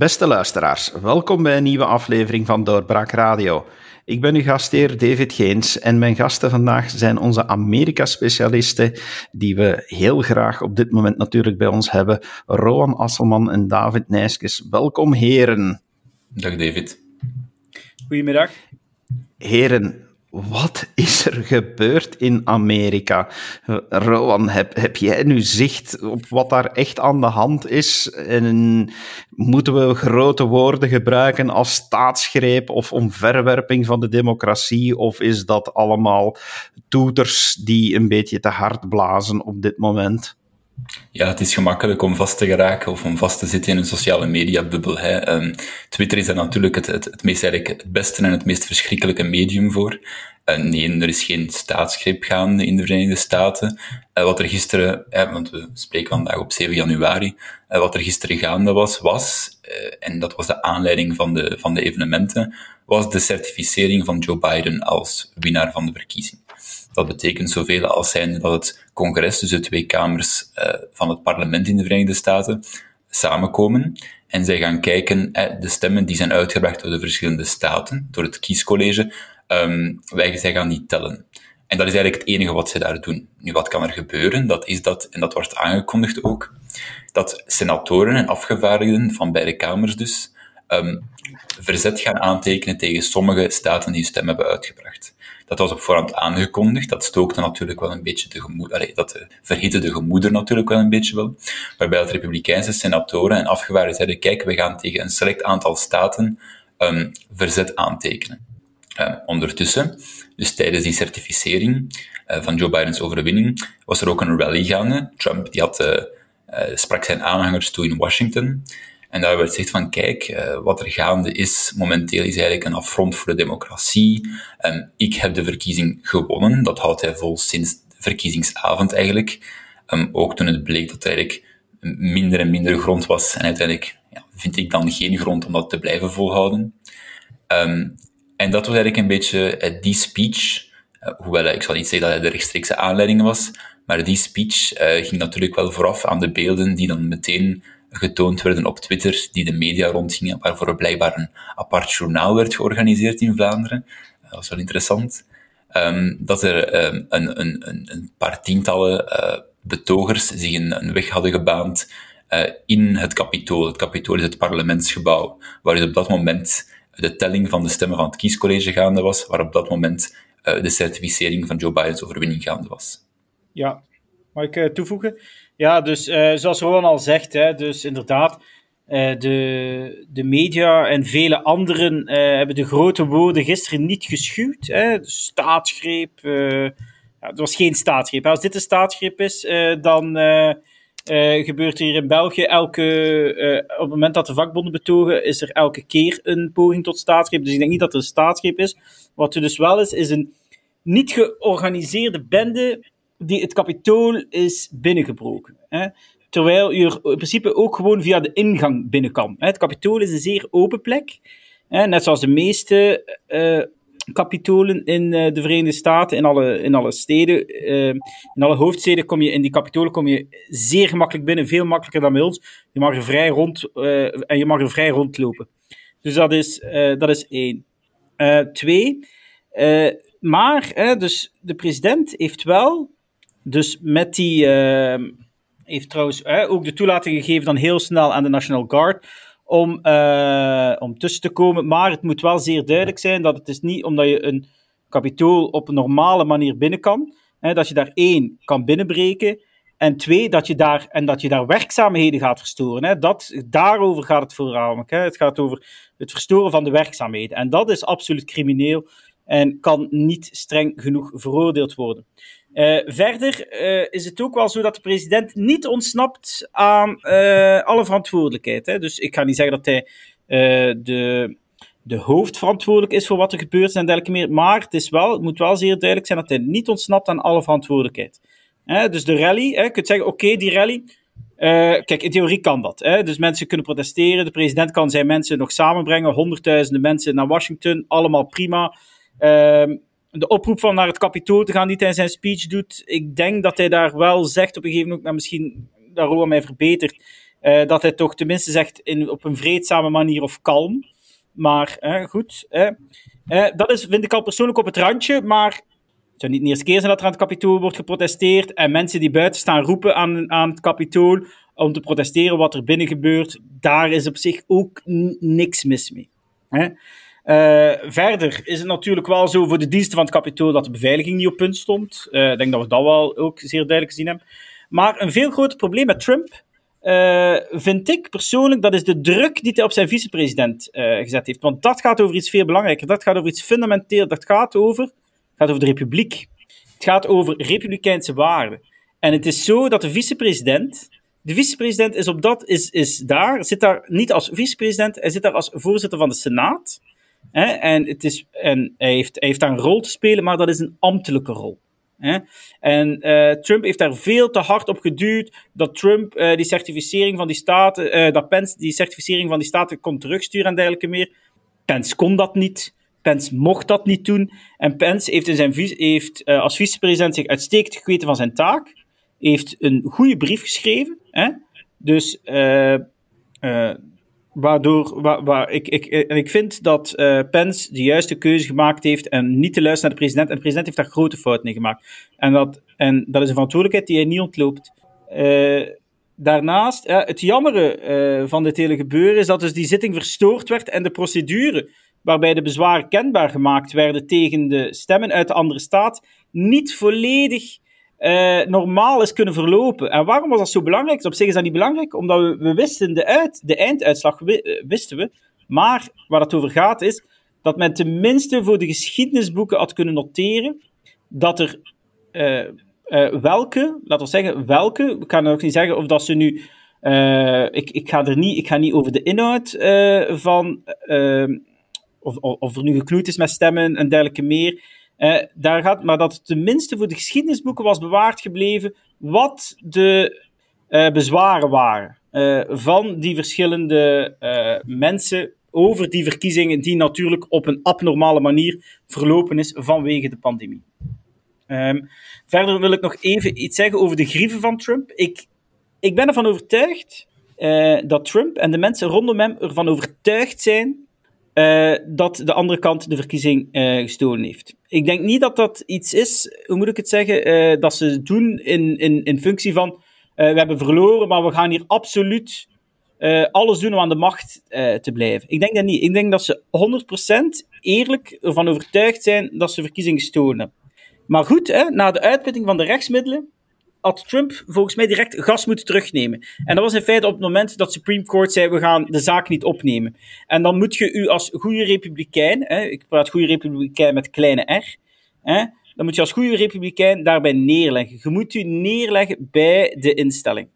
Beste luisteraars, welkom bij een nieuwe aflevering van Doorbraak Radio. Ik ben uw gastheer David Geens en mijn gasten vandaag zijn onze Amerika-specialisten, die we heel graag op dit moment natuurlijk bij ons hebben, Rowan Asselman en David Nijskes. Welkom heren. Dag David. Goedemiddag. Heren, wat is er gebeurd in Amerika? Rowan, heb, heb jij nu zicht op wat daar echt aan de hand is? En moeten we grote woorden gebruiken als staatsgreep of omverwerping van de democratie? Of is dat allemaal toeters die een beetje te hard blazen op dit moment? Ja, het is gemakkelijk om vast te geraken of om vast te zitten in een sociale media-bubbel. Um, Twitter is daar natuurlijk het, het, het, meest, eigenlijk het beste en het meest verschrikkelijke medium voor. Uh, nee, er is geen staatsgreep gaande in de Verenigde Staten. Uh, wat er gisteren, uh, want we spreken vandaag op 7 januari, eh, wat er gisteren gaande was, was, eh, en dat was de aanleiding van de, van de evenementen, was de certificering van Joe Biden als winnaar van de verkiezing. Dat betekent zoveel als zijn dat het congres, dus de twee kamers uh, van het parlement in de Verenigde Staten, samenkomen en zij gaan kijken, eh, de stemmen die zijn uitgebracht door de verschillende staten, door het kiescollege, um, wij, zij gaan die tellen. En dat is eigenlijk het enige wat ze daar doen. Nu, wat kan er gebeuren? Dat is dat, en dat wordt aangekondigd ook, dat senatoren en afgevaardigden van beide kamers dus, um, verzet gaan aantekenen tegen sommige staten die stem hebben uitgebracht. Dat was op voorhand aangekondigd. Dat stookte natuurlijk wel een beetje de gemoed, dat verhitte de gemoeder natuurlijk wel een beetje wel. Waarbij het republikeinse senatoren en afgevaardigden zeiden, kijk, we gaan tegen een select aantal staten um, verzet aantekenen. Uh, ondertussen, dus tijdens die certificering uh, van Joe Bidens overwinning, was er ook een rally gaande. Trump die had, uh, sprak zijn aanhangers toe in Washington. En daar werd gezegd van, kijk, uh, wat er gaande is momenteel is eigenlijk een affront voor de democratie. Ik heb de verkiezing gewonnen. Dat houdt hij vol sinds de verkiezingsavond eigenlijk. Um, ook toen het bleek dat er eigenlijk minder en minder grond was. En uiteindelijk ja, vind ik dan geen grond om dat te blijven volhouden. Um, en dat was eigenlijk een beetje uh, die speech. Uh, hoewel ik zal niet zeggen dat hij de rechtstreekse aanleiding was. Maar die speech ging natuurlijk wel vooraf aan de beelden die dan meteen getoond werden op Twitter, die de media rondgingen, waarvoor blijkbaar een apart journaal werd georganiseerd in Vlaanderen. Dat was wel interessant. Um, dat er um, een, een, een, paar tientallen uh, betogers zich een, weg hadden gebaand uh, in het Capitool. Het Capitool is het parlementsgebouw, waar dus op dat moment de telling van de stemmen van het kiescollege gaande was, waar op dat moment uh, de certificering van Joe Biden's overwinning gaande was. Ja, mag ik toevoegen? Ja, dus uh, zoals Rowan al zegt, hè, dus inderdaad, uh, de, de media en vele anderen uh, hebben de grote woorden gisteren niet geschuwd. Hè. Staatsgreep, ja, het was geen staatsgreep. Als dit een staatsgreep is, dan gebeurt er hier in België elke, op het moment dat de vakbonden betogen, is er elke keer een poging tot staatsgreep. Dus ik denk niet dat er een staatsgreep is. Wat er dus wel is, is een niet georganiseerde bende die het kapitool is binnengebroken. Hè? Terwijl je er in principe ook gewoon via de ingang binnen kan. Hè? Het kapitool is een zeer open plek. Hè? Net zoals de meeste uh, kapitolen in uh, de Verenigde Staten, in alle, in alle steden, uh, in alle hoofdsteden kom je in die kapitolen kom je zeer gemakkelijk binnen, veel makkelijker dan bij ons. Je mag er vrij rond en je mag er vrij rondlopen. Dus dat is, dat is één. twee, maar hè, dus de president heeft wel dus met die. Heeft trouwens uh, ook de toelating gegeven dan heel snel aan de National Guard om, uh, om tussen te komen. Maar het moet wel zeer duidelijk zijn dat het is niet omdat je een kapitool op een normale manier binnen kan. Hè, dat je daar één kan binnenbreken. En twee, dat je daar, en dat je daar werkzaamheden gaat verstoren. Hè. Dat, daarover gaat het voornamelijk. Het gaat over het verstoren van de werkzaamheden. En dat is absoluut crimineel en kan niet streng genoeg veroordeeld worden. Uh, verder uh, is het ook wel zo dat de president niet ontsnapt aan uh, alle verantwoordelijkheid. Hè? Dus ik ga niet zeggen dat hij de, de hoofdverantwoordelijk is voor wat er gebeurt en dergelijke meer. Maar het, is wel, moet wel zeer duidelijk zijn dat hij niet ontsnapt aan alle verantwoordelijkheid. Dus de rally, hè, je kunt zeggen, oké, die rally. kijk, in theorie kan dat. Hè? Dus mensen kunnen protesteren. De president kan zijn mensen nog samenbrengen. Honderdduizenden mensen naar Washington. Allemaal prima. Ehm, de oproep van naar het kapitool te gaan die hij in zijn speech doet, ik denk dat hij daar wel zegt op een gegeven moment, maar misschien daar mij verbetert, uh, dat hij toch tenminste zegt in, op een vreedzame manier of kalm. Maar goed, dat is, vind ik al persoonlijk op het randje, maar het zou niet de eerste keer zijn dat er aan het kapitool wordt geprotesteerd en mensen die buiten staan roepen aan, aan het kapitool om te protesteren wat er binnen gebeurt, daar is op zich ook niks mis mee. Hè? Uh, verder is het natuurlijk wel zo voor de diensten van het kapitool dat de beveiliging niet op punt stond. Uh, ik denk dat we dat wel ook zeer duidelijk gezien hebben. Maar een veel groter probleem met Trump uh, vind ik persoonlijk, dat is de druk die hij op zijn vicepresident gezet heeft. Want dat gaat over iets veel belangrijker. Dat gaat over iets fundamenteel. Dat gaat over, gaat over de republiek. Het gaat over republikeinse waarden. En het is zo dat de vicepresident de vicepresident is, op dat, is, is daar, zit daar niet als vicepresident, hij zit daar als voorzitter van de Senaat. Hè? En, het is, en hij, heeft, heeft daar een rol te spelen, maar dat is een ambtelijke rol. Hè? En uh, Trump heeft daar veel te hard op geduwd dat Trump uh, die certificering van die staten, uh, dat Pence die certificering van die staten kon terugsturen en dergelijke meer. Pence kon dat niet. Pence mocht dat niet doen. En Pence heeft, in zijn, heeft als vicepresident zich uitstekend geweten van zijn taak heeft een goede brief geschreven. Hè? Dus waardoor waar, ik, ik, en ik vind dat uh, Pence de juiste keuze gemaakt heeft en niet te luisteren naar de president. En de president heeft daar grote fouten in gemaakt. En dat, en dat is een verantwoordelijkheid die hij niet ontloopt. daarnaast, het jammere van dit hele gebeuren is dat dus die zitting verstoord werd en de procedure waarbij de bezwaren kenbaar gemaakt werden tegen de stemmen uit de andere staat niet volledig uh, normaal is kunnen verlopen. En waarom was dat zo belangrijk? Op zich is dat niet belangrijk, omdat we, we wisten de, uit, de einduitslag, eh, wisten we. Maar waar het over gaat is dat men tenminste voor de geschiedenisboeken had kunnen noteren dat er uh, welke, laten we zeggen welke, ik kan ook niet zeggen of dat ze nu, ik, ik, ga er niet, ik ga niet over de inhoud van, of, of er nu geknoeid is met stemmen en dergelijke meer, uh, daar gaat, maar dat tenminste voor de geschiedenisboeken was bewaard gebleven wat de uh, bezwaren waren uh, van die verschillende mensen over die verkiezingen, die natuurlijk op een abnormale manier verlopen is vanwege de pandemie. Um, verder wil ik nog even iets zeggen over de grieven van Trump. Ik, ik ben ervan overtuigd dat Trump en de mensen rondom hem ervan overtuigd zijn dat de andere kant de verkiezing gestolen heeft. Ik denk niet dat dat iets is, hoe moet ik het zeggen, uh, dat ze doen in, in, in functie van we hebben verloren, maar we gaan hier absoluut alles doen om aan de macht te blijven. Ik denk dat niet. Ik denk dat ze 100% eerlijk ervan overtuigd zijn dat ze verkiezingen hebben. Maar goed, hè, na de uitputting van de rechtsmiddelen had Trump volgens mij direct gas moeten terugnemen. En dat was in feite op het moment dat Supreme Court zei: we gaan de zaak niet opnemen. En dan moet je u als goede republikein, hè, ik praat goede republikein met kleine r, hè, dan moet je als goede republikein daarbij neerleggen. Je moet u neerleggen bij de instelling.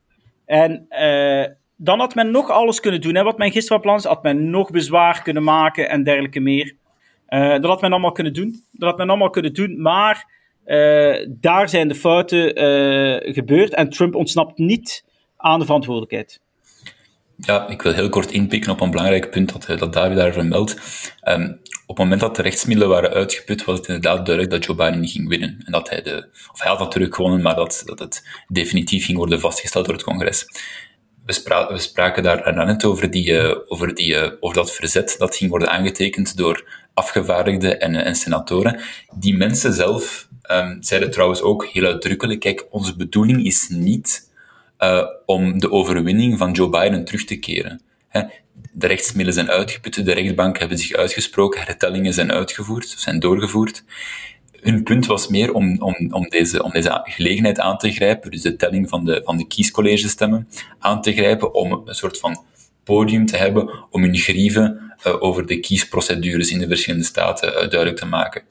En uh, dan had men nog alles kunnen doen. Hè. Wat men gisteren plan had men nog bezwaar kunnen maken en dergelijke meer. Uh, dat had men allemaal kunnen doen. Dat had men allemaal kunnen doen, maar uh, daar zijn de fouten uh, gebeurd en Trump ontsnapt niet aan de verantwoordelijkheid. Ja, ik wil heel kort inpikken op een belangrijk punt dat, dat David daar vermeldt. Um, op het moment dat de rechtsmiddelen waren uitgeput, was het inderdaad duidelijk dat Joe Biden ging winnen. En dat hij de, of hij had natuurlijk gewonnen, maar dat, dat het definitief ging worden vastgesteld door het congres. We, spra we spraken daar net over, die, over, die, over dat verzet dat ging worden aangetekend door afgevaardigden en, en senatoren. Die mensen zelf um, zeiden trouwens ook heel uitdrukkelijk, kijk, onze bedoeling is niet uh, om de overwinning van Joe Biden terug te keren. De rechtsmiddelen zijn uitgeput, de rechtbank hebben zich uitgesproken, hertellingen zijn uitgevoerd, zijn doorgevoerd. Hun punt was meer om, om, om, deze, om deze gelegenheid aan te grijpen, dus de telling van de, van de kiescollegestemmen aan te grijpen, om een soort van podium te hebben om hun grieven uh, over de kiesprocedures in de verschillende staten uh, duidelijk te maken.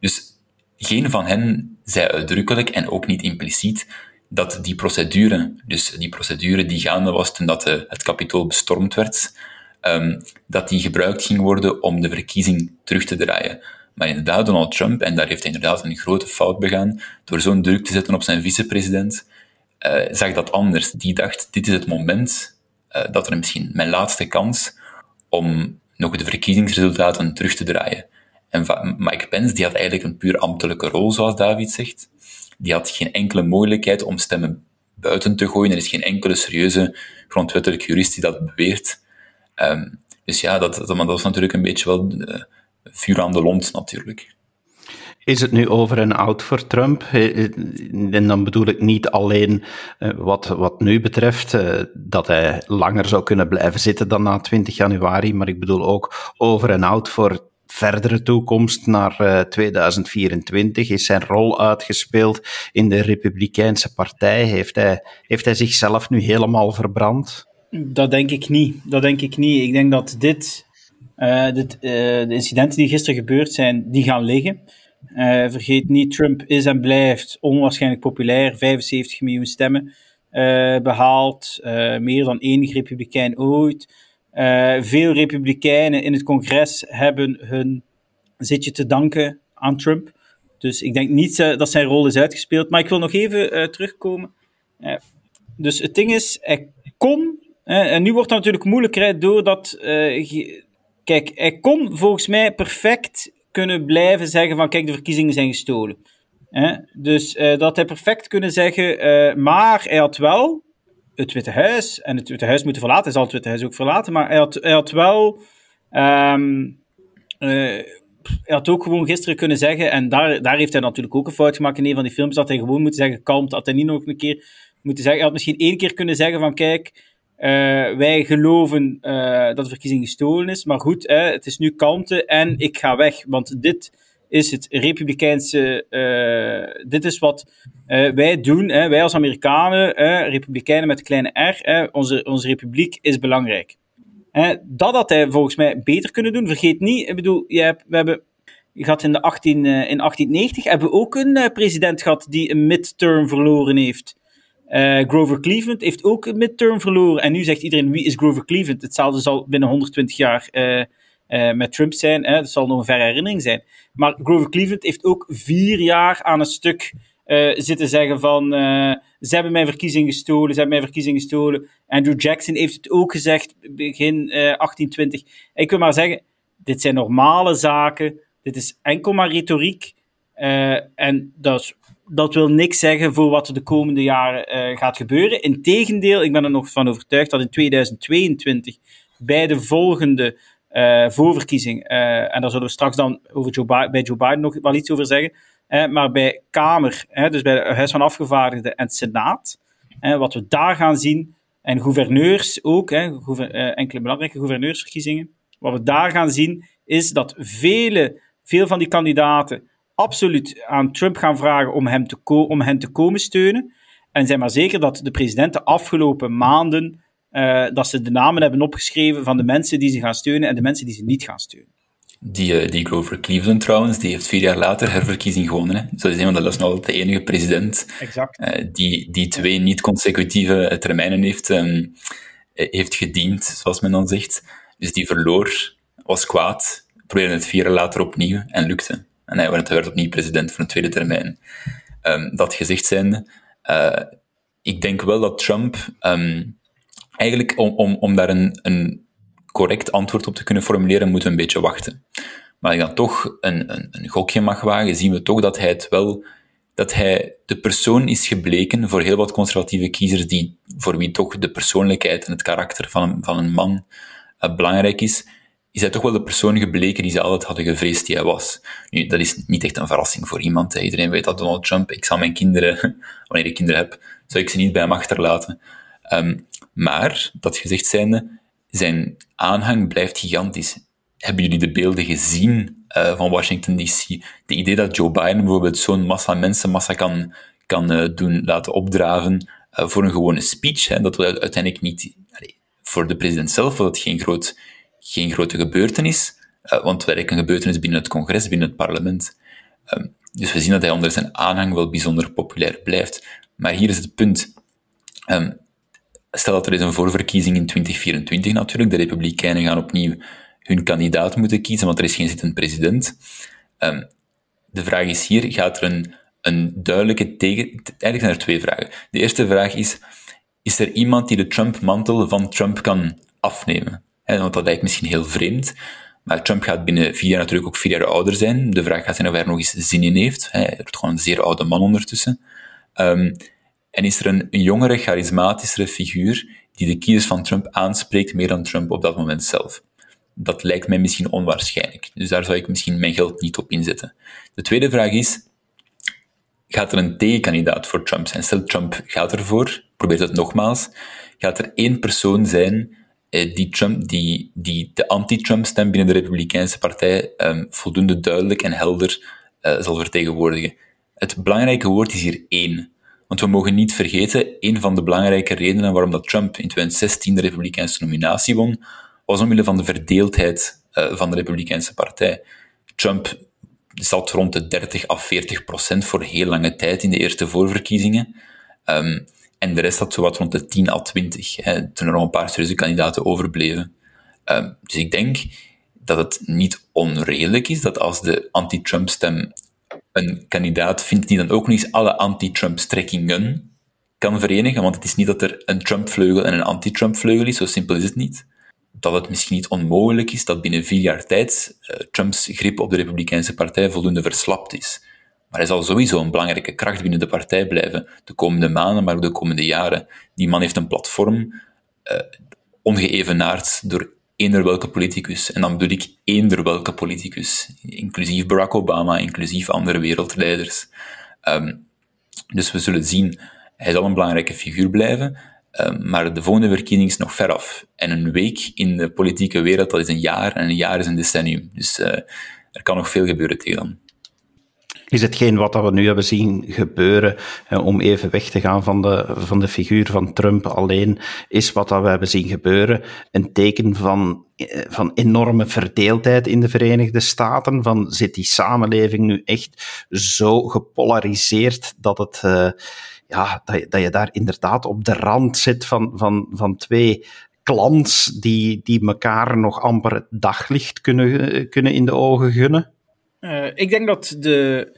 Dus geen van hen zei uitdrukkelijk en ook niet impliciet dat die procedure, dus die procedure die gaande was toen dat de, het kapitool bestormd werd, um, dat die gebruikt ging worden om de verkiezing terug te draaien. Maar inderdaad, Donald Trump, en daar heeft hij inderdaad een grote fout begaan, door zo'n druk te zetten op zijn vicepresident, uh, zag dat anders. Die dacht, dit is het moment uh, dat er misschien mijn laatste kans om nog de verkiezingsresultaten terug te draaien. En Mike Pence die had eigenlijk een puur ambtelijke rol, zoals David zegt. Die had geen enkele mogelijkheid om stemmen buiten te gooien. Er is geen enkele serieuze grondwettelijke jurist die dat beweert. Ehm, dus ja, dat, dat, is natuurlijk een beetje wel uh, vuur aan de lont, natuurlijk. Is het nu over en out voor Trump? En dan bedoel ik niet alleen eh, wat, wat nu betreft, eh, dat hij langer zou kunnen blijven zitten dan na 20 januari, maar ik bedoel ook over en out voor verdere toekomst naar 2024? Is zijn rol uitgespeeld in de Republikeinse Partij? Heeft hij, heeft hij zichzelf nu helemaal verbrand? Dat denk ik niet. Dat denk ik niet. Ik denk dat dit, uh, dit uh, de incidenten die gisteren gebeurd zijn, die gaan liggen. Vergeet niet, Trump is en blijft onwaarschijnlijk populair. 75 miljoen stemmen behaald. meer dan enig republikein ooit. Veel republikeinen in het congres hebben hun zitje te danken aan Trump. Dus ik denk niet dat zijn rol is uitgespeeld. Maar ik wil nog even terugkomen. dus het ding is, hij kon en nu wordt het natuurlijk moeilijker doordat. Kijk, hij kon volgens mij perfect kunnen blijven zeggen: van kijk, de verkiezingen zijn gestolen. Dus dat hij perfect kunnen zeggen, maar hij had wel het Witte Huis, en het Witte Huis moeten verlaten, hij zal het Witte Huis ook verlaten, maar hij had, hij had wel. Um, hij had ook gewoon gisteren kunnen zeggen, en daar, daar heeft hij natuurlijk ook een fout gemaakt in een van die films, dat hij gewoon moet zeggen: kalmt, dat hij niet nog een keer moeten zeggen. Hij had misschien één keer kunnen zeggen: van kijk. Uh, wij geloven uh, dat de verkiezing gestolen is, maar goed, hè, het is nu kalmte en ik ga weg, want dit is het republikeinse, uh, dit is wat wij doen, hè, wij als Amerikanen, republikeinen met een kleine r, onze, onze republiek is belangrijk. dat had hij volgens mij beter kunnen doen. Vergeet niet, ik bedoel, je hebt, we hebben gehad in, de 18, in 1890, hebben we ook een president gehad die een midterm verloren heeft. Uh, Grover Cleveland heeft ook een midterm verloren. En nu zegt iedereen, wie is Grover Cleveland? Hetzelfde zal binnen 120 jaar uh, met Trump zijn. Hè? Dat zal nog een verre herinnering zijn. Maar Grover Cleveland heeft ook vier jaar aan een stuk zitten zeggen van... ze hebben mijn verkiezing gestolen, ze hebben mijn verkiezing gestolen. Andrew Jackson heeft het ook gezegd, begin 1820. Ik wil maar zeggen, dit zijn normale zaken. Dit is enkel maar retoriek. en dat dat wil niks zeggen voor wat er de komende jaren gaat gebeuren. Integendeel, ik ben er nog van overtuigd dat in 2022 bij de volgende uh, voorverkiezing, uh, en daar zullen we straks dan over Joe Biden, bij Joe Biden nog wel iets over zeggen, maar bij Kamer, dus bij het Huis van Afgevaardigden en Senaat, wat we daar gaan zien, en gouverneurs ook, enkele belangrijke gouverneursverkiezingen, wat we daar gaan zien, is dat vele, veel van die kandidaten absoluut aan Trump gaan vragen om hem te, om hen te komen steunen. En zijn maar zeker dat de president de afgelopen maanden uh, dat ze de namen hebben opgeschreven van de mensen die ze gaan steunen en de mensen die ze niet gaan steunen. Die, uh, die Grover Cleveland trouwens, die heeft vier jaar later herverkiezing gewonnen. Hè. Dat is een van de, altijd de enige president exact. Uh, die, die twee niet-consecutieve termijnen heeft, um, heeft gediend, zoals men dan zegt. Dus die verloor, was kwaad, probeerde het vier jaar later opnieuw en lukte. En hij werd, opnieuw president voor een tweede termijn. Um, dat gezegd zijnde, uh, ik denk wel dat Trump, um, eigenlijk om, om, om daar een, een correct antwoord op te kunnen formuleren, moeten we een beetje wachten. Maar als ik dan toch een, een, een gokje mag wagen, zien we toch dat hij het wel dat hij de persoon is gebleken voor heel wat conservatieve kiezers die, voor wie toch de persoonlijkheid en het karakter van een, van een man uh, belangrijk is, is hij toch wel de persoon gebleken die ze altijd hadden gevreesd die hij was. Nu, dat is niet echt een verrassing voor iemand. Iedereen weet dat Donald Trump, ik zal mijn kinderen, wanneer ik kinderen heb, zou ik ze niet bij hem achterlaten. Um, maar, dat gezegd zijnde, zijn aanhang blijft gigantisch. Hebben jullie de beelden gezien uh, van Washington DC? De idee dat Joe Biden bijvoorbeeld zo'n massa mensenmassa kan, kan uh, doen laten opdraven uh, voor een gewone speech, hè, dat wil uiteindelijk niet... Voor de president zelf was het geen groot geen grote gebeurtenis, want werk een gebeurtenis binnen het congres, binnen het parlement. Um, dus we zien dat hij onder zijn aanhang wel bijzonder populair blijft. Maar hier is het punt. Um, stel dat er is een voorverkiezing in 2024 natuurlijk, de Republikeinen gaan opnieuw hun kandidaat moeten kiezen, want er is geen zittend president. Um, de vraag is hier, gaat er een, een duidelijke tegen... Eigenlijk zijn er twee vragen. De eerste vraag is, is er iemand die de Trump-mantel van Trump kan afnemen? want dat lijkt misschien heel vreemd. Maar Trump gaat binnen vier jaar natuurlijk ook vier jaar ouder zijn. De vraag gaat zijn of hij er nog eens zin in heeft. Hij wordt gewoon een zeer oude man ondertussen. Um, En is er een, jongere, charismatischere figuur die de kiezers van Trump aanspreekt meer dan Trump op dat moment zelf? Dat lijkt mij misschien onwaarschijnlijk. Dus daar zou ik misschien mijn geld niet op inzetten. De tweede vraag is, gaat er een tegenkandidaat voor Trump zijn? Stel, Trump gaat ervoor, probeert het nogmaals. Gaat er één persoon zijn eh, die, Trump, die, die de anti-Trump stem binnen de Republikeinse Partij um, voldoende duidelijk en helder uh, zal vertegenwoordigen? Het belangrijke woord is hier één. Want we mogen niet vergeten, een van de belangrijke redenen waarom dat Trump in 2016 de Republikeinse nominatie won, was omwille van de verdeeldheid uh, van de Republikeinse Partij. Trump zat rond de 30 à 40 procent voor heel lange tijd in de eerste voorverkiezingen. Um, en de rest zat zo wat rond de 10 à 20, hè, toen er nog een paar serieuze kandidaten overbleven. Um, dus ik denk dat het niet onredelijk is dat als de anti-Trump-stem een kandidaat vindt die dan ook nog eens alle anti-Trump-strekkingen kan verenigen, want het is niet dat er een Trump-vleugel en een anti-Trump-vleugel is, zo simpel is het niet dat het misschien niet onmogelijk is dat binnen vier jaar tijd uh, Trumps grip op de Republikeinse Partij voldoende verslapt is. Maar hij zal sowieso een belangrijke kracht binnen de partij blijven, de komende maanden, maar ook de komende jaren. Die man heeft een platform, uh, ongeëvenaard door eender welke politicus. En dan bedoel ik eender welke politicus, inclusief Barack Obama, inclusief andere wereldleiders. Um, dus we zullen zien, hij zal een belangrijke figuur blijven. Ehm, maar de volgende verkiezing is nog ver af. En een week in de politieke wereld, dat is een jaar, en een jaar is een decennium. Dus uh, er kan nog veel gebeuren tegen dan. Is hetgeen wat we nu hebben zien gebeuren, eh, om even weg te gaan van de, van de figuur van Trump alleen, is wat dat we hebben zien gebeuren een teken van, eh, van enorme verdeeldheid in de Verenigde Staten? Van zit die samenleving nu echt zo gepolariseerd dat het... Uh, ja, dat, je, dat je daar inderdaad op de rand zit van, van, van twee clans die, die elkaar nog amper daglicht kunnen, kunnen in de ogen gunnen? Uh, ik denk dat de,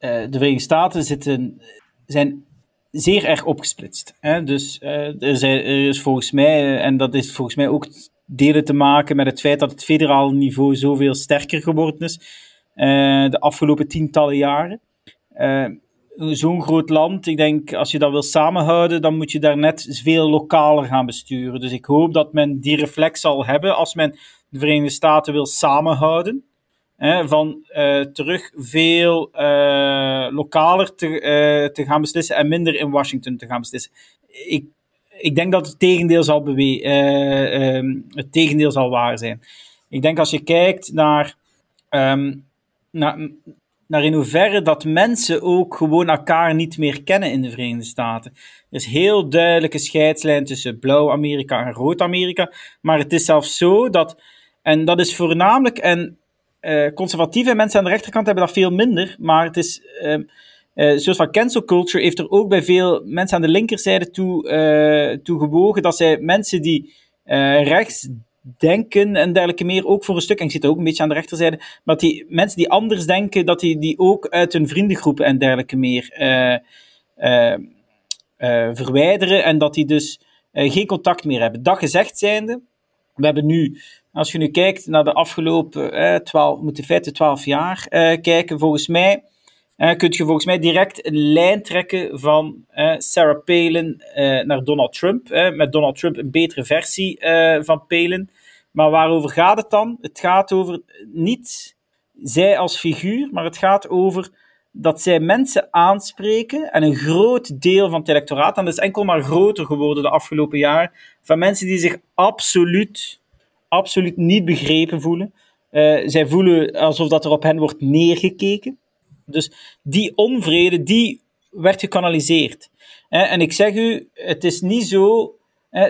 uh, de Verenigde Staten zitten, zijn zeer erg opgesplitst. Hè? Dus uh, er, zijn, er, is volgens mij, en dat is volgens mij ook delen te maken met het feit dat het federaal niveau zoveel sterker geworden is de afgelopen tientallen jaren zo'n groot land, ik denk, als je dat wil samenhouden, dan moet je daar net veel lokaler gaan besturen. Dus ik hoop dat men die reflex zal hebben als men de Verenigde Staten wil samenhouden. Van uh, terug veel uh, lokaler te, uh, te gaan beslissen en minder in Washington te gaan beslissen. Ik, ik denk dat het tegendeel zal, bewe ehm, het tegendeel zal waar zijn. Ik denk als je kijkt naar, um, naar, naar in hoeverre dat mensen ook gewoon elkaar niet meer kennen in de Verenigde Staten. Er is heel duidelijke scheidslijn tussen blauw Amerika en rood Amerika. Maar het is zelfs zo dat, en dat is voornamelijk, en uh, conservatieve mensen aan de rechterkant hebben dat veel minder, maar het is, uh, uh, zoals van cancel culture heeft er ook bij veel mensen aan de linkerzijde toe, uh, toe gewogen dat zij mensen die rechts denken en dergelijke meer, ook voor een stuk, en ik zit ook een beetje aan de rechterzijde, maar die mensen die anders denken, dat die, die ook uit hun vriendengroepen en dergelijke meer uh, verwijderen en dat die dus geen contact meer hebben. Dat gezegd zijnde, we hebben nu, als je nu kijkt naar de afgelopen 12, moet in feite 12 jaar kijken, volgens mij uh, kun je volgens mij direct een lijn trekken van uh, Sarah Palin uh, naar Donald Trump. met Donald Trump een betere versie van Palin. Maar waarover gaat het dan? Het gaat over niet zij als figuur, maar het gaat over dat zij mensen aanspreken en een groot deel van het electoraat, en dat is enkel maar groter geworden de afgelopen jaren, van mensen die zich absoluut, absoluut niet begrepen voelen. zij voelen alsof dat er op hen wordt neergekeken. Dus die onvrede, die werd gekanaliseerd. En ik zeg u, het is niet zo.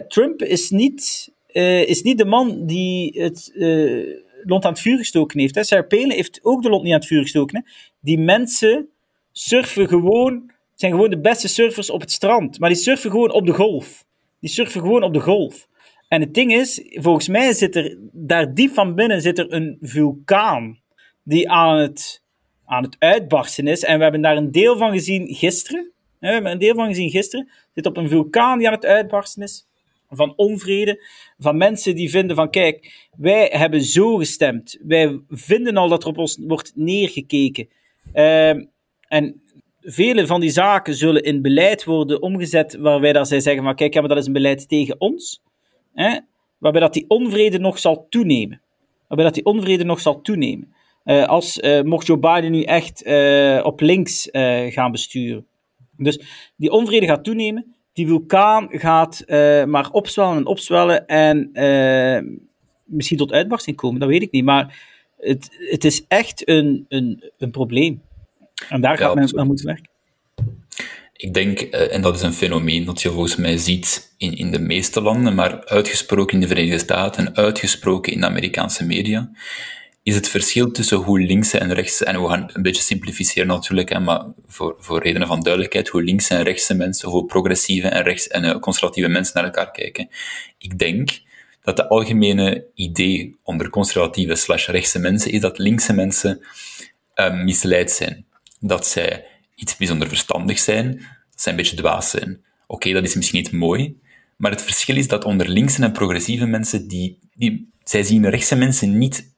Trump is niet, uh, is niet de man die het uh, lont aan het vuur gestoken heeft. Hè. Sarah heeft ook de lont niet aan het vuur gestoken. Die mensen surfen gewoon, zijn gewoon de beste surfers op het strand. Maar die surfen gewoon op de golf. Die surfen gewoon op de golf. En het ding is, volgens mij zit er daar diep van binnen zit er een vulkaan die aan het aan het uitbarsten is. En we hebben daar een deel van gezien gisteren. We hebben een deel van gezien gisteren. Zit op een vulkaan die aan het uitbarsten is. Van onvrede. Van mensen die vinden van kijk, wij hebben zo gestemd. Wij vinden al dat er op ons wordt neergekeken. Uh, en vele van die zaken zullen in beleid worden omgezet, waarbij dat zij zeggen van kijk, ja, maar dat is een beleid tegen ons. Hè? Waarbij dat die onvrede nog zal toenemen. Waarbij dat die onvrede nog zal toenemen. Uh, als, uh, mocht Joe Biden nu echt uh, op links gaan besturen. Dus die onvrede gaat toenemen. Die vulkaan gaat maar opzwellen en opzwellen en misschien tot uitbarsting komen, dat weet ik niet. Maar het, het is echt een, een, een probleem. En daar gaat men aan moeten werken. Ik denk, en dat is een fenomeen dat je volgens mij ziet in, in de meeste landen, maar uitgesproken in de Verenigde Staten en uitgesproken in de Amerikaanse media, is het verschil tussen hoe linkse en rechtse, en we gaan een beetje simplificeren natuurlijk, maar voor, voor redenen van duidelijkheid, hoe linkse en rechtse mensen, hoe progressieve en, rechts, en uh, conservatieve mensen naar elkaar kijken. Ik denk dat de algemene idee onder conservatieve slash rechtse mensen is dat linkse mensen uh, misleid zijn. Dat zij iets bijzonder verstandig zijn, dat zij een beetje dwaas zijn. Oké, dat is misschien niet mooi, maar het verschil is dat onder linkse en progressieve mensen, die, die, zij zien rechtse mensen niet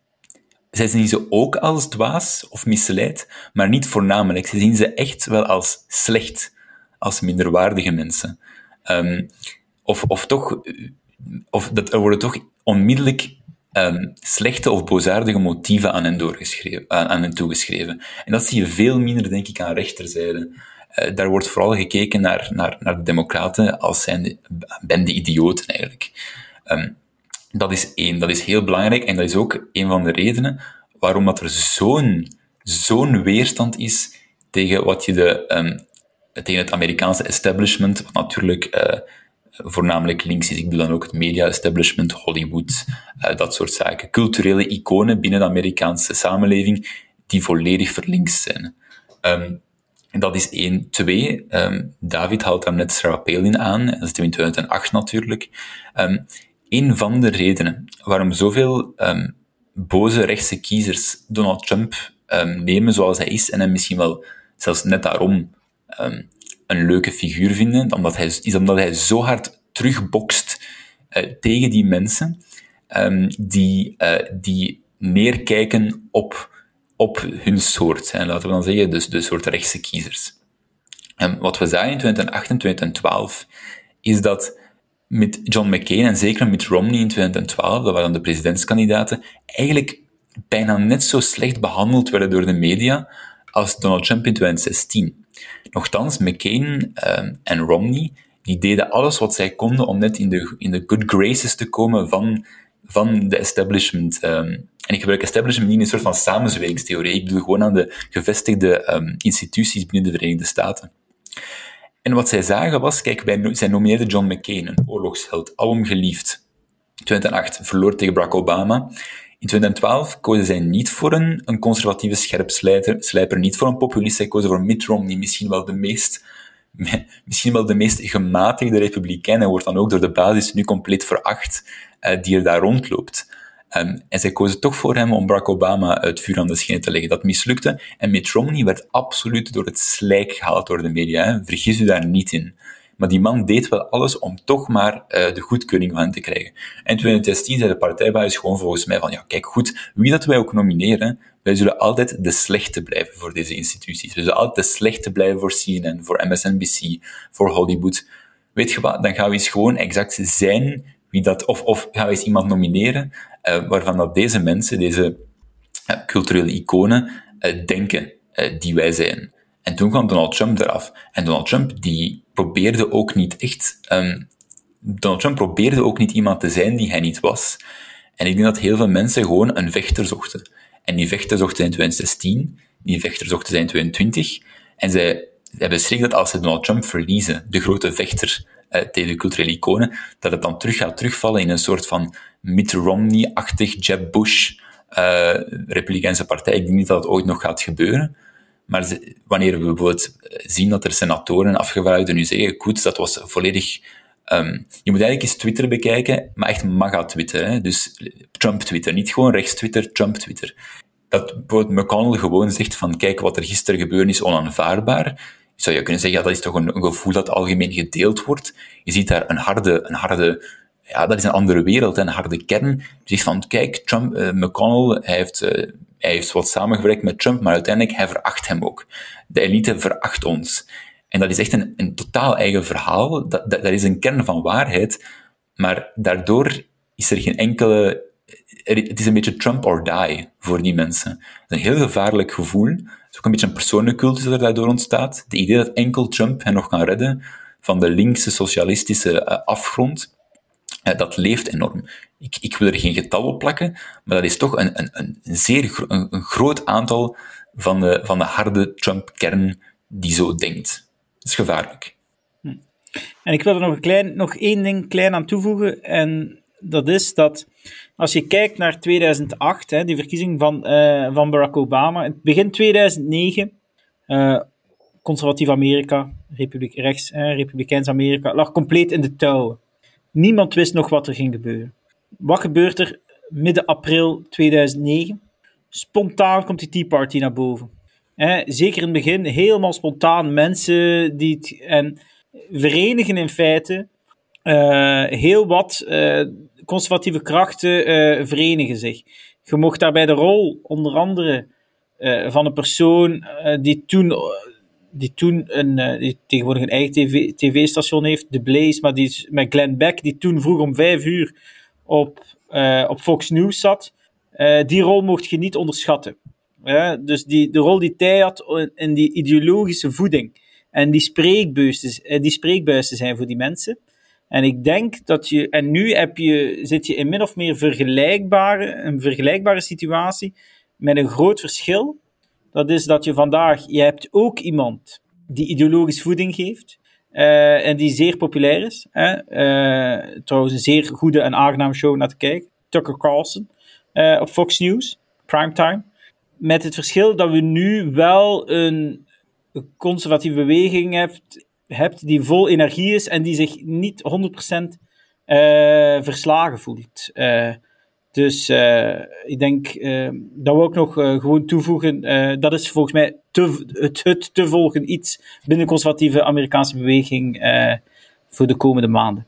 zij zien ze ook als dwaas of misleid, maar niet voornamelijk. Ze zien ze echt wel als slecht, als minderwaardige mensen. Um, of, of toch, of dat, er worden toch onmiddellijk um, slechte of boosaardige motieven aan hen, aan, toegeschreven. En dat zie je veel minder, denk ik, aan rechterzijde. Uh, daar wordt vooral gekeken naar, naar, naar de democraten als zijn bende idioten, eigenlijk. Um, dat is één, dat is heel belangrijk en dat is ook een van de redenen waarom dat er zo'n zo'n weerstand is tegen wat je de, um, tegen het Amerikaanse establishment, wat natuurlijk uh, voornamelijk links is. Ik bedoel dan ook het media-establishment, Hollywood, uh, dat soort zaken. Culturele iconen binnen de Amerikaanse samenleving die volledig verlinkt zijn. Um, dat is één. Twee, um, David haalt daar net Sarah Palin aan, dat is in 2008 natuurlijk. Um, een van de redenen waarom zoveel boze rechtse kiezers Donald Trump um, nemen zoals hij is en hem misschien wel zelfs net daarom een leuke figuur vinden, omdat hij, is omdat hij zo hard terugbokst uh, tegen die mensen die, uh, die op, op hun soort. Hè, laten we dan zeggen, dus de soort rechtse kiezers. En wat we zagen in 2008 en 2012 is dat met John McCain en zeker met Romney in 2012, dat waren de presidentskandidaten, eigenlijk bijna net zo slecht behandeld werden door de media als Donald Trump in 2016. Nochtans, McCain uh, en Romney, die deden alles wat zij konden om net in de, in de good graces te komen van, van de establishment. Um, en ik gebruik establishment niet in een soort van samenzweringstheorie. Ik bedoel gewoon aan de gevestigde um, instituties binnen de Verenigde Staten. En wat zij zagen was, kijk, wij, zij nomineerden John McCain, een oorlogsheld, alom geliefd. 2008 verloor tegen Barack Obama. In 2012 kozen zij niet voor een, een conservatieve scherpslijper, niet voor een populist. Zij kozen voor Mitt Romney, misschien wel de meest, misschien wel de meest gematigde republikein. Hij wordt dan ook door de basis nu compleet veracht, uh, die er daar rondloopt. Um, en zij kozen toch voor hem om Barack Obama het vuur aan de schenen te leggen. Dat mislukte. En Mitt Romney werd absoluut door het slijk gehaald door de media. Vergis u daar niet in. Maar die man deed wel alles om toch maar uh, de goedkeuring van te krijgen. En in 2016 zei de partijbaas gewoon volgens mij van, ja, kijk goed, wie dat wij ook nomineren, wij zullen altijd de slechte blijven voor deze instituties. We zullen altijd de slechte blijven voor CNN, voor MSNBC, voor Hollywood. Weet je wat, dan gaan we eens gewoon exact zijn wie dat, of, of gaan we eens iemand nomineren uh, waarvan dat deze mensen, deze uh, culturele iconen, denken die wij zijn. En toen kwam Donald Trump eraf. En Donald Trump die probeerde ook niet echt. Um, Donald Trump probeerde ook niet iemand te zijn die hij niet was. En ik denk dat heel veel mensen gewoon een vechter zochten. En die vechter zochten in 2016, die vechter zochten zij in 2020. En zij, zij beschreven dat als ze Donald Trump verliezen, de grote vechter uh, tegen de culturele iconen, dat het dan terug gaat terugvallen in een soort van Mitt Romney-achtig Jeb Bush uh, Republikeinse partij. Ik denk niet dat het ooit nog gaat gebeuren. Maar wanneer we bijvoorbeeld zien dat er senatoren afgevaardigden nu zeggen, goed, dat was volledig... Um, je moet eigenlijk eens Twitter bekijken, maar echt MAGA-Twitter. Dus Trump-Twitter, niet gewoon rechts-Twitter, Trump-Twitter. Dat bijvoorbeeld McConnell gewoon zegt van, kijk, wat er gisteren gebeurd is onaanvaardbaar zou je kunnen zeggen, ja, dat is toch een, gevoel dat algemeen gedeeld wordt. Je ziet daar een harde, een harde ja, dat is een andere wereld, een harde kern. Je zegt van, kijk, Trump, uh, McConnell, hij heeft, uh, hij heeft wat samengewerkt met Trump, maar uiteindelijk hij veracht hem ook. De elite veracht ons. En dat is echt een, een totaal eigen verhaal. Dat, dat, is een kern van waarheid, maar daardoor is er geen enkele het is een beetje Trump or die voor die mensen. Een heel gevaarlijk gevoel. Het is ook een beetje een persoonlijke cultus dat daardoor ontstaat. Het idee dat enkel Trump hen nog kan redden van de linkse socialistische eh, afgrond, eh, dat leeft enorm. Ik, ik wil er geen getal op plakken, maar dat is toch een, een, een zeer een, groot aantal van de, van de harde Trump-kern die zo denkt. Dat is gevaarlijk. Hm. En ik wil er nog, een klein, nog één ding klein aan toevoegen. En dat is dat als je kijkt naar 2008, hè, die verkiezing van, uh, van Barack Obama, in begin 2009, uh, conservatief Amerika, republiek, rechts, hè, republikeins Amerika, lag compleet in de touwen. Niemand wist nog wat er ging gebeuren. Wat gebeurt er midden april 2009? Spontaan komt die Tea Party naar boven. Hè, zeker in het begin, helemaal spontaan mensen die het, en verenigen in feite uh, heel wat uh, conservatieve krachten uh, verenigen zich. Je mocht daarbij de rol, onder andere, van een persoon die toen, die toen een, die tegenwoordig een eigen tv-station heeft, The Blaze, maar die is met Glenn Beck, die toen vroeg om vijf uur op, op Fox News zat. die rol mocht je niet onderschatten. dus die, de rol die hij had in die ideologische voeding en die spreekbuizen, die spreekbuizen zijn voor die mensen. En ik denk dat je, en nu heb je, zit je in min of meer vergelijkbare, een vergelijkbare situatie met een groot verschil. Dat is dat je vandaag, je hebt ook iemand die ideologisch voeding geeft. Uh, en die zeer populair is. Hè? Uh, trouwens, een zeer goede en aangename show naar te kijken. Tucker Carlson uh, op Fox News, primetime. Met het verschil dat we nu wel een conservatieve beweging hebt die vol energie is en die zich niet 100% uh, eh, verslagen voelt. Dus uh, ik denk dat we ook nog gewoon toevoegen, dat is volgens mij te, het, het te volgen iets binnen de conservatieve Amerikaanse beweging voor de komende maanden.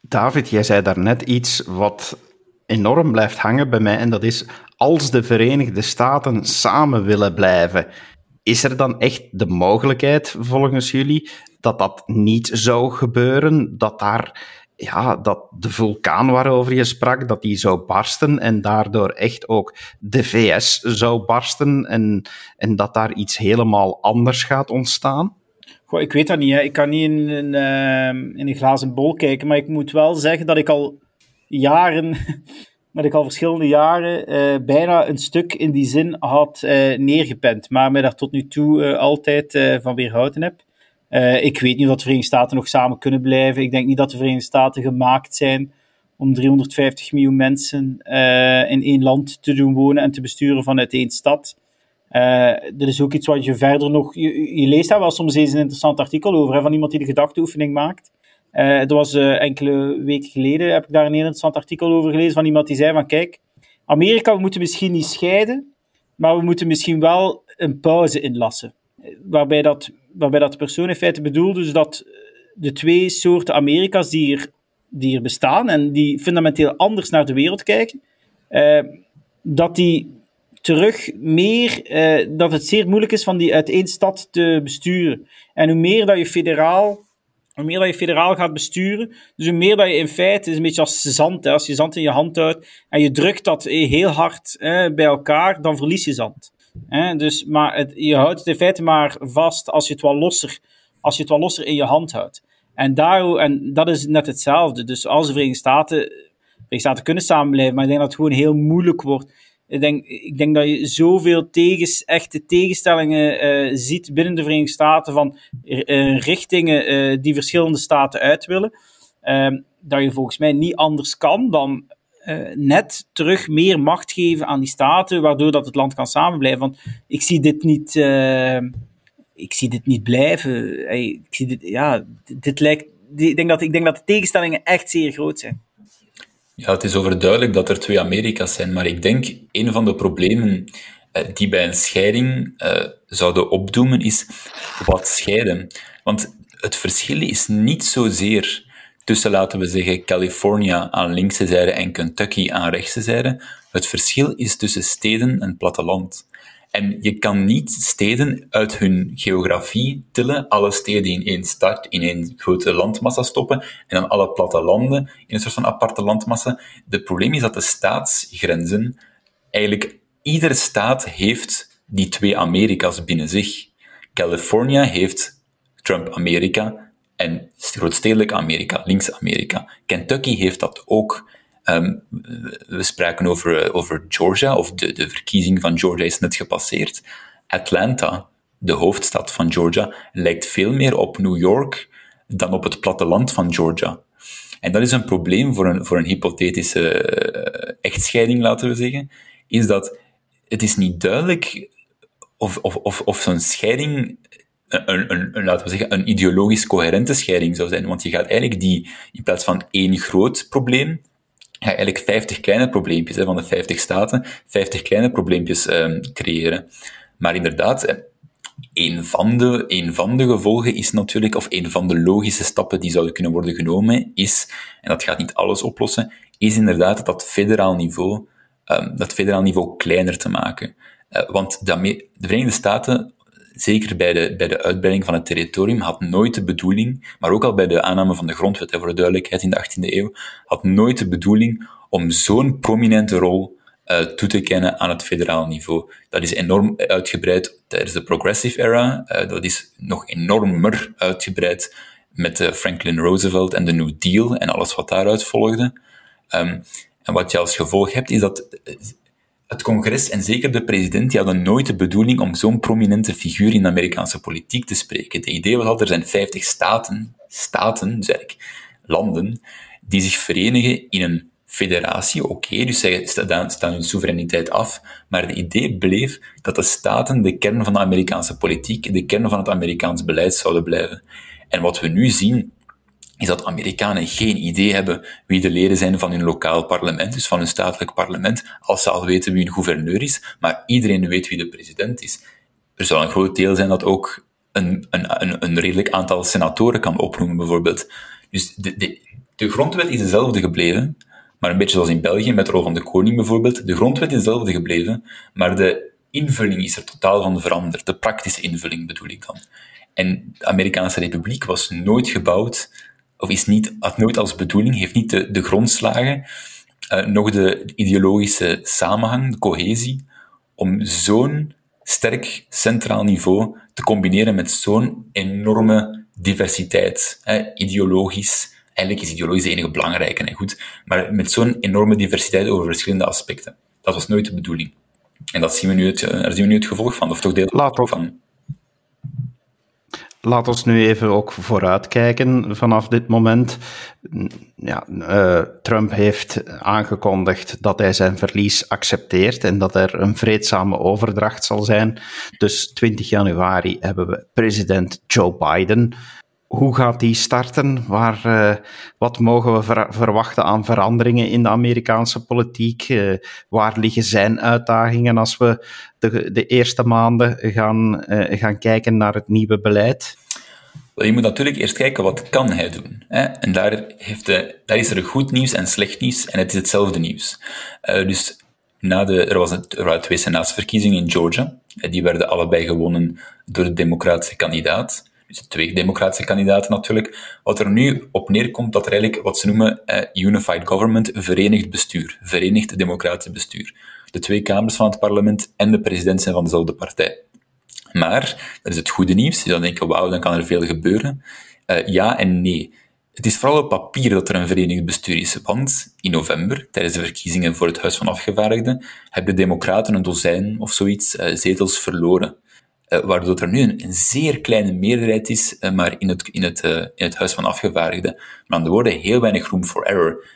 David, jij zei daarnet iets wat enorm blijft hangen bij mij en dat is als de Verenigde Staten samen willen blijven. Is er dan echt de mogelijkheid, volgens jullie, dat dat niet zou gebeuren? Dat daar, ja, dat de vulkaan waarover je sprak, dat die zou barsten en daardoor echt ook de VS zou barsten en, en dat daar iets helemaal anders gaat ontstaan? Goh, ik weet dat niet. Hè. Ik kan niet in, in, uh, in een glazen bol kijken, maar ik moet wel zeggen dat ik al jaren dat ik al verschillende jaren uh, bijna een stuk in die zin had uh, neergepend, maar me daar tot nu toe altijd van weerhouden heb. Ik weet niet of de Verenigde Staten nog samen kunnen blijven. Ik denk niet dat de Verenigde Staten gemaakt zijn om 350 miljoen mensen in één land te doen wonen en te besturen vanuit één stad. dat is ook iets wat je verder nog. Je, leest daar wel soms eens een interessant artikel over, hè, van iemand die de gedachteoefening maakt. Uh, er was uh, enkele weken geleden, heb ik daar een heel interessant artikel over gelezen van iemand die zei van kijk, Amerika, we moeten misschien niet scheiden, maar we moeten misschien wel een pauze inlassen. Waarbij dat, waarbij dat persoon in feite bedoelt dus dat de twee soorten Amerika's die er, die er bestaan en die fundamenteel anders naar de wereld kijken, uh, dat die terug meer, dat het zeer moeilijk is van die uit één stad te besturen. En hoe meer dat je federaal hoe meer dat je federaal gaat besturen, dus hoe meer dat je in feite, is een beetje als zand, hè, als je zand in je hand houdt en je drukt dat heel hard hè, bij elkaar, dan verlies je zand. Hè, dus, maar het, je houdt het in feite maar vast als je het wat losser, als je het wat losser in je hand houdt. En, daar, en dat is net hetzelfde. Dus als de Verenigde Staten, Verenigde Staten kunnen samenblijven, maar ik denk dat het gewoon heel moeilijk wordt ik denk, ik denk dat je zoveel tegens, echte tegenstellingen uh, ziet binnen de Verenigde Staten van uh, richtingen uh, die verschillende staten uit willen. Ehm, dat je volgens mij niet anders kan dan net terug meer macht geven aan die staten, waardoor dat het land kan samenblijven. Want ik zie dit niet, ik zie dit niet blijven. ik zie dit, ja, dit lijkt, ik, denk dat, ik denk dat de tegenstellingen echt zeer groot zijn. Ja, het is overduidelijk dat er twee Amerika's zijn, maar ik denk een van de problemen eh, die bij een scheiding zouden opdoemen is wat scheiden. Want het verschil is niet zozeer tussen, laten we zeggen, California aan linkse zijde en Kentucky aan rechtse zijde, Het verschil is tussen steden en platteland. En je kan niet steden uit hun geografie tillen, alle steden in één stad, in één grote landmassa stoppen, en dan alle plattelanden in een soort van aparte landmassa. Het probleem is dat de staatsgrenzen, eigenlijk iedere staat heeft die twee Amerika's binnen zich. California heeft Trump-Amerika en grootstedelijk Amerika, links-Amerika. Kentucky heeft dat ook. Ehm, we spraken over, eh, over Georgia, of de, de verkiezing van Georgia is net gepasseerd. Atlanta, de hoofdstad van Georgia, lijkt veel meer op New York dan op het platteland van Georgia. En dat is een probleem voor een, voor een hypothetische eh, echtscheiding, laten we zeggen, is dat het is niet duidelijk of, of, of, of zo'n scheiding een, een, een, laten we zeggen, een ideologisch coherente scheiding zou zijn. Want je gaat eigenlijk die, in plaats van één groot probleem, ga je eigenlijk 50 kleine probleempjes hè, van de 50 staten, 50 kleine probleempjes um, creëren. Maar inderdaad, eh, een van, de, een van de gevolgen is natuurlijk, of een van de logische stappen die zouden kunnen worden genomen, is, en dat gaat niet alles oplossen, is inderdaad dat federaal niveau, um, dat federaal niveau kleiner te maken. Uh, want daarmee, de Verenigde Staten zeker bij de, bij de uitbreiding van het territorium, had nooit de bedoeling, maar ook al bij de aanname van de grondwet, voor de duidelijkheid, in de 18e eeuw, had nooit de bedoeling om zo'n prominente rol uh, toe te kennen aan het federaal niveau. Dat is enorm uitgebreid tijdens de Progressive Era, uh, dat is nog enormer uitgebreid met uh, Franklin Roosevelt en de New Deal en alles wat daaruit volgde. Um, en wat je als gevolg hebt, is dat het congres en zeker de president die hadden nooit de bedoeling om zo'n prominente figuur in de Amerikaanse politiek te spreken. Het idee was altijd, er zijn 50 staten, staten, zeg ik, landen, die zich verenigen in een federatie. Oké, dus zij staan, staan hun soevereiniteit af, maar het idee bleef dat de staten de kern van de Amerikaanse politiek, de kern van het Amerikaans beleid zouden blijven. En wat we nu zien is dat Amerikanen geen idee hebben wie de leden zijn van hun lokaal parlement, dus van hun statelijk parlement, als ze al weten wie hun gouverneur is, maar iedereen weet wie de president is. Er zal een groot deel zijn dat ook een, een, een, redelijk aantal senatoren kan opnoemen, bijvoorbeeld. Dus de, de, de grondwet is dezelfde gebleven, maar een beetje zoals in België met de rol van de koning bijvoorbeeld. De grondwet is dezelfde gebleven, maar de invulling is er totaal van veranderd. De praktische invulling bedoel ik dan. En de Amerikaanse Republiek was nooit gebouwd of is niet, had nooit als bedoeling, heeft niet de, de grondslagen, uh, nog de ideologische samenhang, de cohesie, om zo'n sterk centraal niveau te combineren met zo'n enorme diversiteit, hè, ideologisch. Eigenlijk is ideologisch de enige belangrijke, hè, goed, maar met zo'n enorme diversiteit over verschillende aspecten. Dat was nooit de bedoeling. En dat zien we nu het, eh, daar zien we nu het gevolg van, of toch deel Laat van. Laat ons nu even ook vooruitkijken vanaf dit moment. Ja, uh, Trump heeft aangekondigd dat hij zijn verlies accepteert en dat er een vreedzame overdracht zal zijn. Dus 20 januari hebben we president Joe Biden hoe gaat die starten? Waar, uh, wat mogen we ver verwachten aan veranderingen in de Amerikaanse politiek? Uh, waar liggen zijn uitdagingen als we de, de eerste maanden gaan, uh, gaan kijken naar het nieuwe beleid? Je moet natuurlijk eerst kijken wat kan hij doen. Hè? En daar, heeft de, daar is er goed nieuws en slecht nieuws en het is hetzelfde nieuws. dus na de, er, was het, er waren twee senaatsverkiezingen in Georgia. Die werden allebei gewonnen door de democratische kandidaat twee democratische kandidaten natuurlijk. Wat er nu op neerkomt, dat er eigenlijk wat ze noemen uh, unified government, verenigd bestuur, verenigd democratisch bestuur. De twee kamers van het parlement en de president zijn van dezelfde partij. Maar, dat is het goede nieuws, je dan denken, wauw, dan kan er veel gebeuren. Uh, ja en nee. Het is vooral op papier dat er een verenigd bestuur is, want in november, tijdens de verkiezingen voor het Huis van Afgevaardigden, hebben de democraten een dozijn of zoiets uh, zetels verloren. Uh, waardoor er nu een, een, zeer kleine meerderheid is, uh, maar in het, in, het, uh, in het Huis van Afgevaardigden. Maar aan de woorden heel weinig room for error.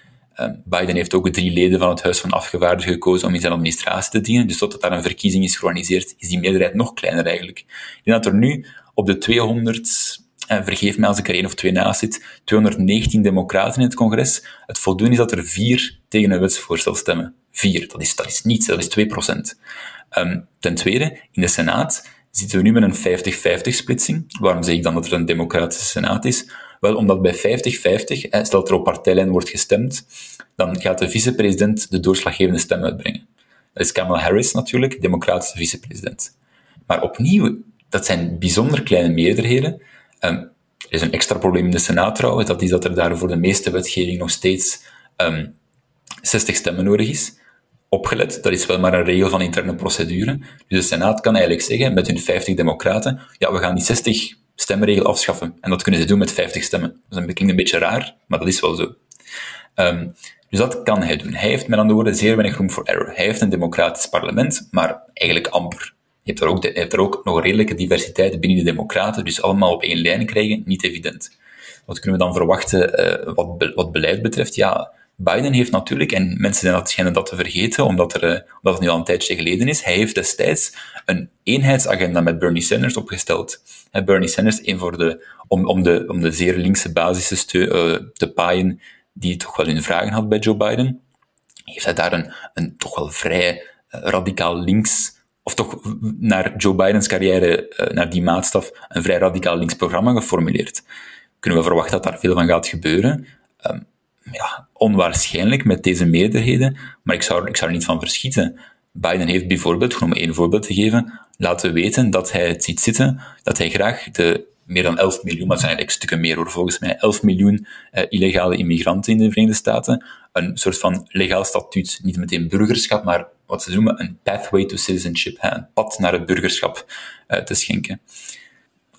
Biden heeft ook drie leden van het Huis van Afgevaardigden gekozen om in zijn administratie te dienen. Dus totdat daar een verkiezing is georganiseerd, is die meerderheid nog kleiner eigenlijk. Ik denk dat er nu op de 200, vergeef mij als ik er één of twee naast zit, 219 democraten in het congres. Het voldoende is dat er vier tegen een wetsvoorstel stemmen. Vier, dat is, dat is niets, dat is 2 procent. Um, ten tweede, in de Senaat zitten we nu met een 50-50 splitsing. Waarom zeg ik dan dat er een democratische senaat is? Wel, omdat bij 50-50, stel er op partijlijn wordt gestemd, dan gaat de vicepresident de doorslaggevende stem uitbrengen. Dat is Kamala Harris natuurlijk, democratische vicepresident. Maar opnieuw, dat zijn bijzonder kleine meerderheden. Um, er is een extra probleem in de Senaat trouwens, dat is dat er daar voor de meeste wetgeving nog steeds um, ehm, 60 stemmen nodig is. Opgelet, dat is wel maar een regel van interne procedure. Dus de Senaat kan eigenlijk zeggen, met hun 50 democraten, ja, we gaan die 60 stemmenregel afschaffen. En dat kunnen ze doen met 50 stemmen. Dat klinkt een beetje raar, maar dat is wel zo. Um, dus dat kan hij doen. Hij heeft met andere woorden zeer weinig room for error. Hij heeft een democratisch parlement, maar eigenlijk amper. Je hebt er ook, de, er ook nog redelijke diversiteit binnen de democraten, dus allemaal op één lijn krijgen, niet evident. Wat kunnen we dan verwachten uh, wat, wat beleid betreft? Ja, Biden heeft natuurlijk, en mensen zijn dat, schijnen dat te vergeten, omdat, er, uh, omdat het nu al een tijdje geleden is, hij heeft destijds een eenheidsagenda met Bernie Sanders opgesteld. Bernie Sanders, een voor de, om, om, de, om de zeer linkse basis te, uh, te paaien die toch wel in vragen had bij Joe Biden, heeft hij daar een, een toch wel vrij radicaal links of toch naar Joe Bidens carrière, eh, naar die maatstaf, een vrij radicaal links programma geformuleerd. Kunnen we verwachten dat daar veel van gaat gebeuren? Um, ja, onwaarschijnlijk met deze meerderheden, maar ik zou, ik zou er niet van verschieten. Biden heeft bijvoorbeeld, om één voorbeeld te geven, laten weten dat hij het ziet zitten, dat hij graag de meer dan 11 miljoen, maar het zijn eigenlijk stukken meer hoor, volgens mij, 11 miljoen uh, illegale immigranten in de Verenigde Staten, een soort van legaal statuut, niet meteen burgerschap, maar wat ze noemen een pathway to citizenship, een pad naar het burgerschap uh, te schenken.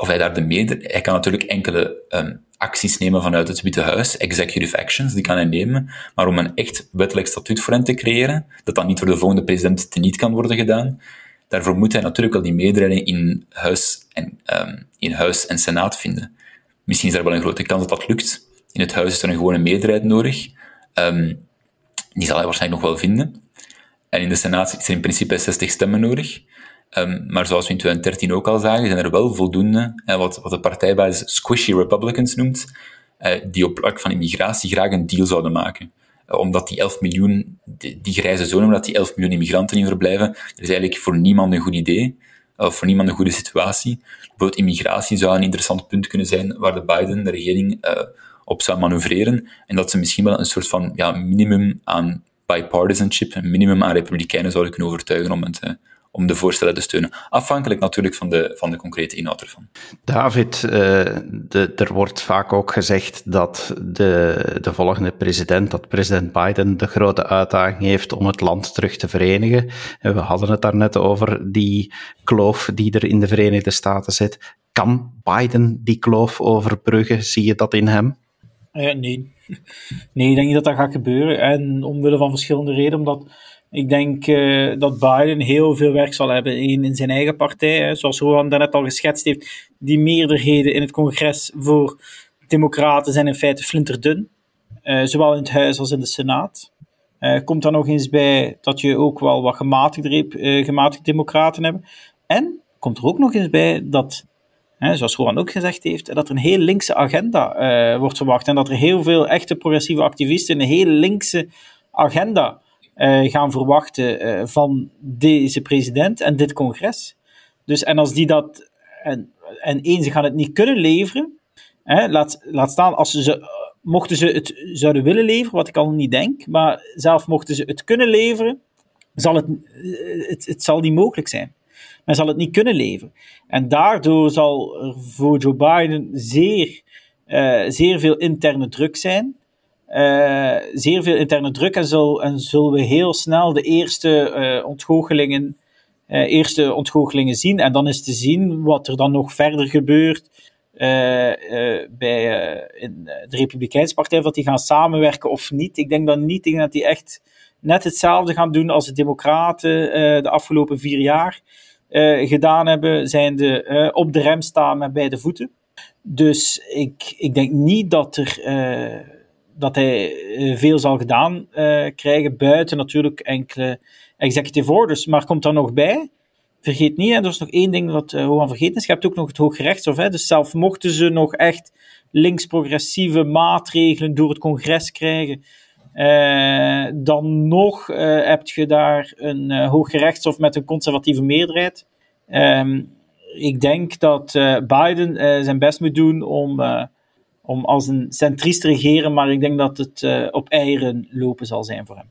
Of hij daar de mede, hij kan natuurlijk enkele um, acties nemen vanuit het Witte Huis, executive actions, die kan hij nemen, maar om een echt wettelijk statuut voor hen te creëren, dat dan niet door de volgende president teniet kan worden gedaan, daarvoor moet hij natuurlijk al die meerderheden in huis en, um, in huis en senaat vinden. Misschien is er wel een grote kans dat dat lukt. In het huis is er een gewone meerderheid nodig. Um, die zal hij waarschijnlijk nog wel vinden. En in de Senaat is er in principe 60 stemmen nodig. Um, maar zoals we in 2013 ook al zagen, zijn er wel voldoende, uh, wat, wat de partijbasis squishy Republicans noemt, uh, die op vlak van immigratie graag een deal zouden maken. Uh, omdat die 11 miljoen, die, grijze zone, omdat die 11 miljoen immigranten in verblijven, dat is eigenlijk voor niemand een goed idee, of voor niemand een goede situatie. Bijvoorbeeld immigratie zou een interessant punt kunnen zijn waar de Biden, de regering, op zou manoeuvreren. En dat ze misschien wel een soort van ja, minimum aan bipartisanship, een minimum aan republikeinen zouden kunnen overtuigen om, het, eh, om de voorstellen te steunen. Afhankelijk natuurlijk van de, van de concrete inhoud ervan. David, uh, de, er wordt vaak ook gezegd dat de, de volgende president, dat president Biden, de grote uitdaging heeft om het land terug te verenigen. En we hadden het daarnet over die kloof die er in de Verenigde Staten zit. Kan Biden die kloof overbruggen? Zie je dat in hem? Uh, nee. Nee, ik denk niet dat dat gaat gebeuren. En omwille van verschillende redenen. Omdat ik denk uh, dat Biden heel veel werk zal hebben in, in zijn eigen partij. Hè. Zoals Rohan daarnet al geschetst heeft. Die meerderheden in het congres voor democraten zijn in feite flinterdun. Uh, zowel in het huis als in de senaat. Uh, komt dan nog eens bij dat je ook wel wat gematigde, gematigde democraten hebt. En komt er ook nog eens bij dat zoals Rowan ook gezegd heeft, dat er een heel linkse agenda wordt verwacht. En dat er heel veel echte progressieve activisten een heel linkse agenda uh, gaan verwachten uh, van deze president en dit congres. Dus, en als die dat, en, en één, ze gaan het niet kunnen leveren, hè, laat, laat staan als ze, mochten ze het zouden willen leveren, wat ik al niet denk, maar zelf mochten ze het kunnen leveren, zal het, het, het zal niet mogelijk zijn. Men zal het niet kunnen leveren. En daardoor zal er voor Joe Biden zeer, zeer veel interne druk zijn. Uh, zeer veel interne druk en, en zullen we heel snel de eerste uh, ontgoochelingen, eerste ontgoochelingen zien. En dan is te zien wat er dan nog verder gebeurt bij in de Republikeinse Partij, of dat die gaan samenwerken of niet. Ik denk dat niet. Dat die echt net hetzelfde gaan doen als de Democraten de afgelopen vier jaar. Gedaan hebben, zijn de op de rem staan met beide voeten. Dus ik, ik denk niet dat, er, dat hij veel zal gedaan krijgen, buiten natuurlijk enkele executive orders. Maar komt er nog bij, vergeet niet, en er is nog één ding wat uh, vergeten is, je hebt ook nog het Hooggerechtshof. Hè, dus zelf mochten ze nog echt links-progressieve maatregelen door het congres krijgen, dan nog uh, heb je daar een uh, hooggerechtshof met een conservatieve meerderheid. Um, ik denk dat Biden zijn best moet doen om, om als een centrist te regeren, maar ik denk dat het op eieren lopen zal zijn voor hem.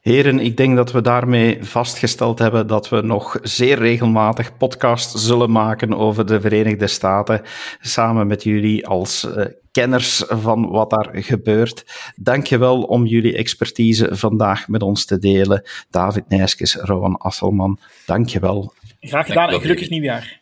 Heren, ik denk dat we daarmee vastgesteld hebben dat we nog zeer regelmatig podcast zullen maken over de Verenigde Staten, samen met jullie als uh, kenners van wat daar gebeurt. Dankjewel om jullie expertise vandaag met ons te delen. David Nijskes, Rowan Asselman, dankjewel. Graag gedaan en gelukkig nieuwjaar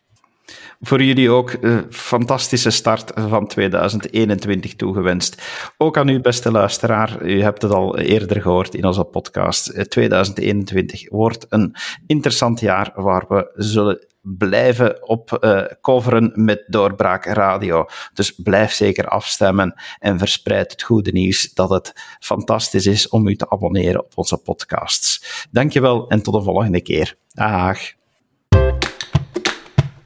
voor jullie ook een eh, fantastische start van 2021 toegewenst. Ook aan u, beste luisteraar. U hebt het al eerder gehoord in onze podcast. 2021 eh, wordt een interessant jaar waar we zullen blijven op uh, coveren met Doorbraak Radio. Dus blijf zeker afstemmen en verspreid het goede nieuws dat het fantastisch is om u te abonneren op onze podcasts. Dankjewel en tot de volgende keer. Dag.